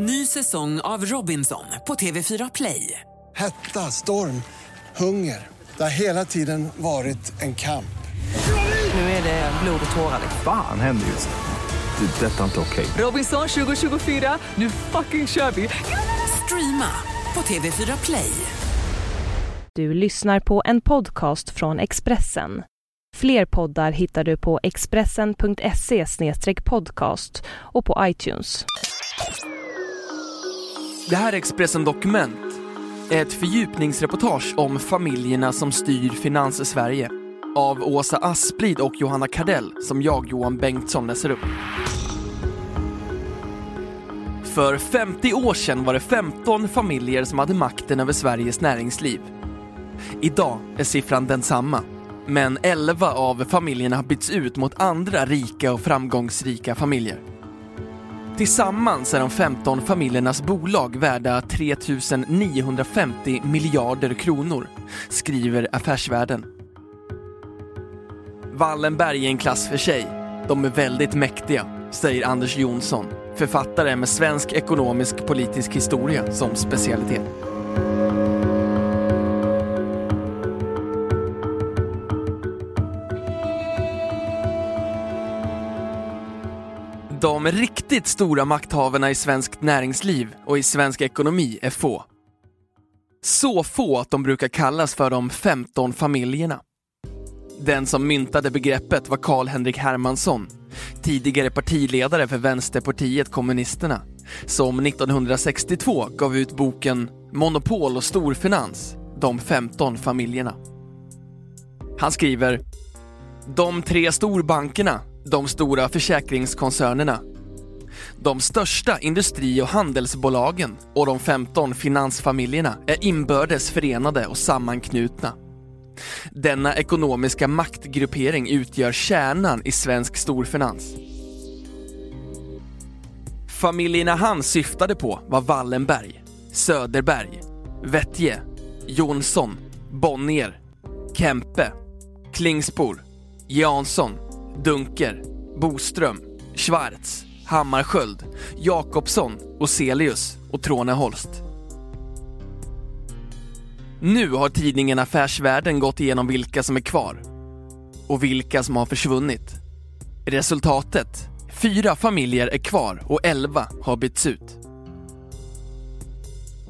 Ny säsong av Robinson på TV4 Play. Hetta, storm, hunger. Det har hela tiden varit en kamp. Nu är det blod och tårar. Fan händer just nu. Det. är Detta är inte okej. Robinson 2024, nu fucking kör vi! Streama på TV4 Play. Du lyssnar på en podcast från Expressen. Fler poddar hittar du på expressen.se podcast och på iTunes. Det här är Expressen Dokument. Ett fördjupningsreportage om familjerna som styr Finans-Sverige. Av Åsa Asplid och Johanna Kardell som jag, Johan Bengtsson, läser upp. För 50 år sedan var det 15 familjer som hade makten över Sveriges näringsliv. Idag är siffran densamma, men 11 av familjerna har bytts ut mot andra rika och framgångsrika familjer. Tillsammans är de 15 familjernas bolag värda 3 950 miljarder kronor, skriver Affärsvärlden. Wallenberg är en klass för sig. De är väldigt mäktiga, säger Anders Jonsson, författare med svensk ekonomisk politisk historia som specialitet. De riktigt stora makthavarna i svenskt näringsliv och i svensk ekonomi är få. Så få att de brukar kallas för de 15 familjerna. Den som myntade begreppet var Karl-Henrik Hermansson, tidigare partiledare för Vänsterpartiet kommunisterna, som 1962 gav ut boken Monopol och storfinans, de 15 familjerna. Han skriver De tre storbankerna de stora försäkringskoncernerna, de största industri och handelsbolagen och de 15 finansfamiljerna är inbördes förenade och sammanknutna. Denna ekonomiska maktgruppering utgör kärnan i svensk storfinans. Familjerna han syftade på var Wallenberg, Söderberg, Vettje, Jonsson, Bonnier, Kempe, Klingspor, Jansson Dunker, Boström, Schwarz, Hammarskjöld, Jakobsson, Oselius och Tråneholst. Nu har tidningen Affärsvärlden gått igenom vilka som är kvar och vilka som har försvunnit. Resultatet? Fyra familjer är kvar och elva har bytts ut.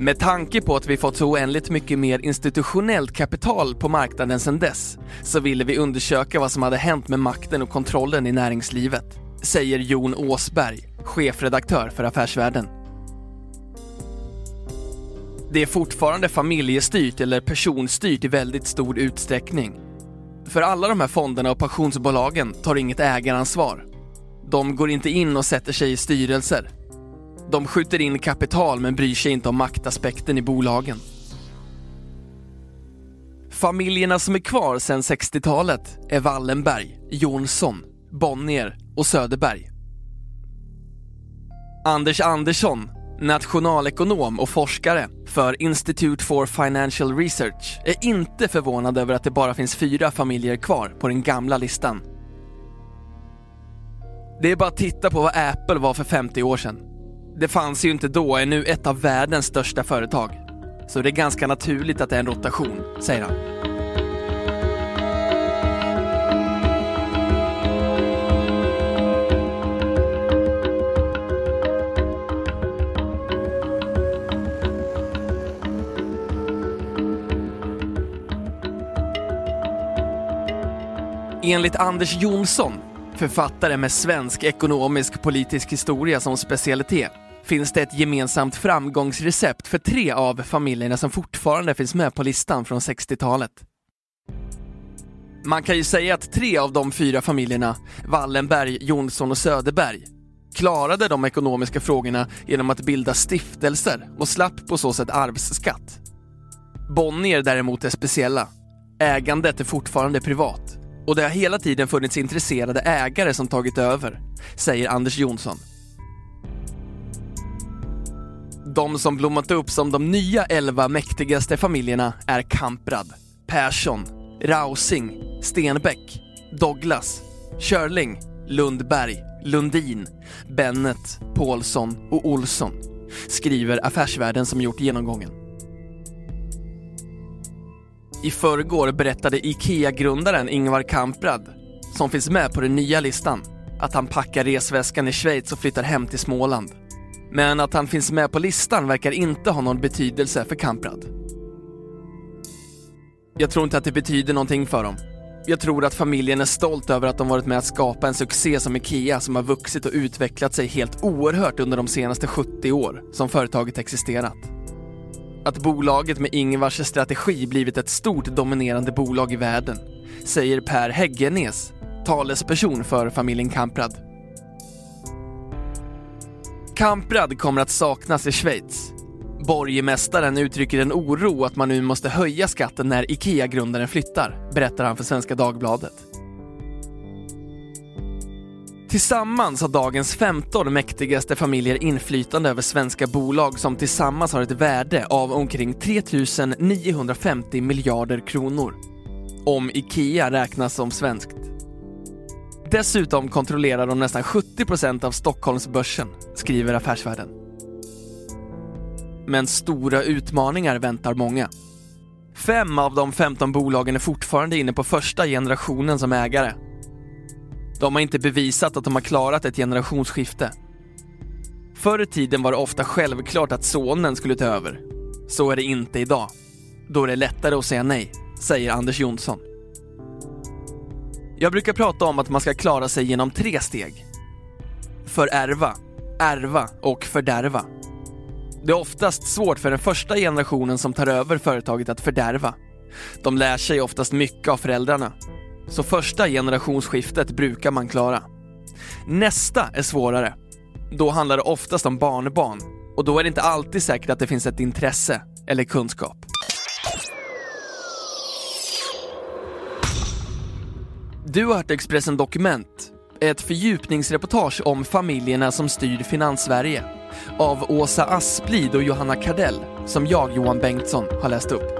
Med tanke på att vi fått så oändligt mycket mer institutionellt kapital på marknaden sedan dess så ville vi undersöka vad som hade hänt med makten och kontrollen i näringslivet, säger Jon Åsberg, chefredaktör för Affärsvärlden. Det är fortfarande familjestyrt eller personstyrt i väldigt stor utsträckning. För alla de här fonderna och pensionsbolagen tar inget ägaransvar. De går inte in och sätter sig i styrelser de skjuter in kapital men bryr sig inte om maktaspekten i bolagen. Familjerna som är kvar sedan 60-talet är Wallenberg, Jonsson, Bonnier och Söderberg. Anders Andersson, nationalekonom och forskare för Institute for Financial Research, är inte förvånad över att det bara finns fyra familjer kvar på den gamla listan. Det är bara att titta på vad Apple var för 50 år sedan. Det fanns ju inte då, är nu ett av världens största företag. Så det är ganska naturligt att det är en rotation, säger han. Enligt Anders Jonsson författare med svensk ekonomisk politisk historia som specialitet, finns det ett gemensamt framgångsrecept för tre av familjerna som fortfarande finns med på listan från 60-talet. Man kan ju säga att tre av de fyra familjerna, Wallenberg, Jonsson och Söderberg, klarade de ekonomiska frågorna genom att bilda stiftelser och slapp på så sätt arvsskatt. Bonnier däremot är speciella. Ägandet är fortfarande privat och det har hela tiden funnits intresserade ägare som tagit över, säger Anders Jonsson. De som blommat upp som de nya elva mäktigaste familjerna är Kamprad, Persson, Rausing, Stenbeck, Douglas, Körling, Lundberg, Lundin, Bennet, Paulsson och Olsson. skriver Affärsvärlden som gjort genomgången. I förrgår berättade IKEA-grundaren Ingvar Kamprad, som finns med på den nya listan, att han packar resväskan i Schweiz och flyttar hem till Småland. Men att han finns med på listan verkar inte ha någon betydelse för Kamprad. Jag tror inte att det betyder någonting för dem. Jag tror att familjen är stolt över att de varit med att skapa en succé som IKEA som har vuxit och utvecklat sig helt oerhört under de senaste 70 år som företaget existerat. Att bolaget med Ingvars strategi blivit ett stort dominerande bolag i världen, säger Per Häggenes, talesperson för familjen Kamprad. Kamprad kommer att saknas i Schweiz. Borgmästaren uttrycker en oro att man nu måste höja skatten när IKEA-grundaren flyttar, berättar han för Svenska Dagbladet. Tillsammans har dagens 15 mäktigaste familjer inflytande över svenska bolag som tillsammans har ett värde av omkring 3 950 miljarder kronor. Om IKEA räknas som svenskt. Dessutom kontrollerar de nästan 70% av Stockholmsbörsen, skriver Affärsvärlden. Men stora utmaningar väntar många. Fem av de 15 bolagen är fortfarande inne på första generationen som ägare. De har inte bevisat att de har klarat ett generationsskifte. Förr i tiden var det ofta självklart att sonen skulle ta över. Så är det inte idag. Då är det lättare att säga nej, säger Anders Jonsson. Jag brukar prata om att man ska klara sig genom tre steg. Förärva, ärva och fördärva. Det är oftast svårt för den första generationen som tar över företaget att fördärva. De lär sig oftast mycket av föräldrarna. Så första generationsskiftet brukar man klara. Nästa är svårare. Då handlar det oftast om barnbarn och då är det inte alltid säkert att det finns ett intresse eller kunskap. Du har hört Expressen Dokument, ett fördjupningsreportage om familjerna som styr Finanssverige av Åsa Asplid och Johanna Kardell som jag, Johan Bengtsson, har läst upp.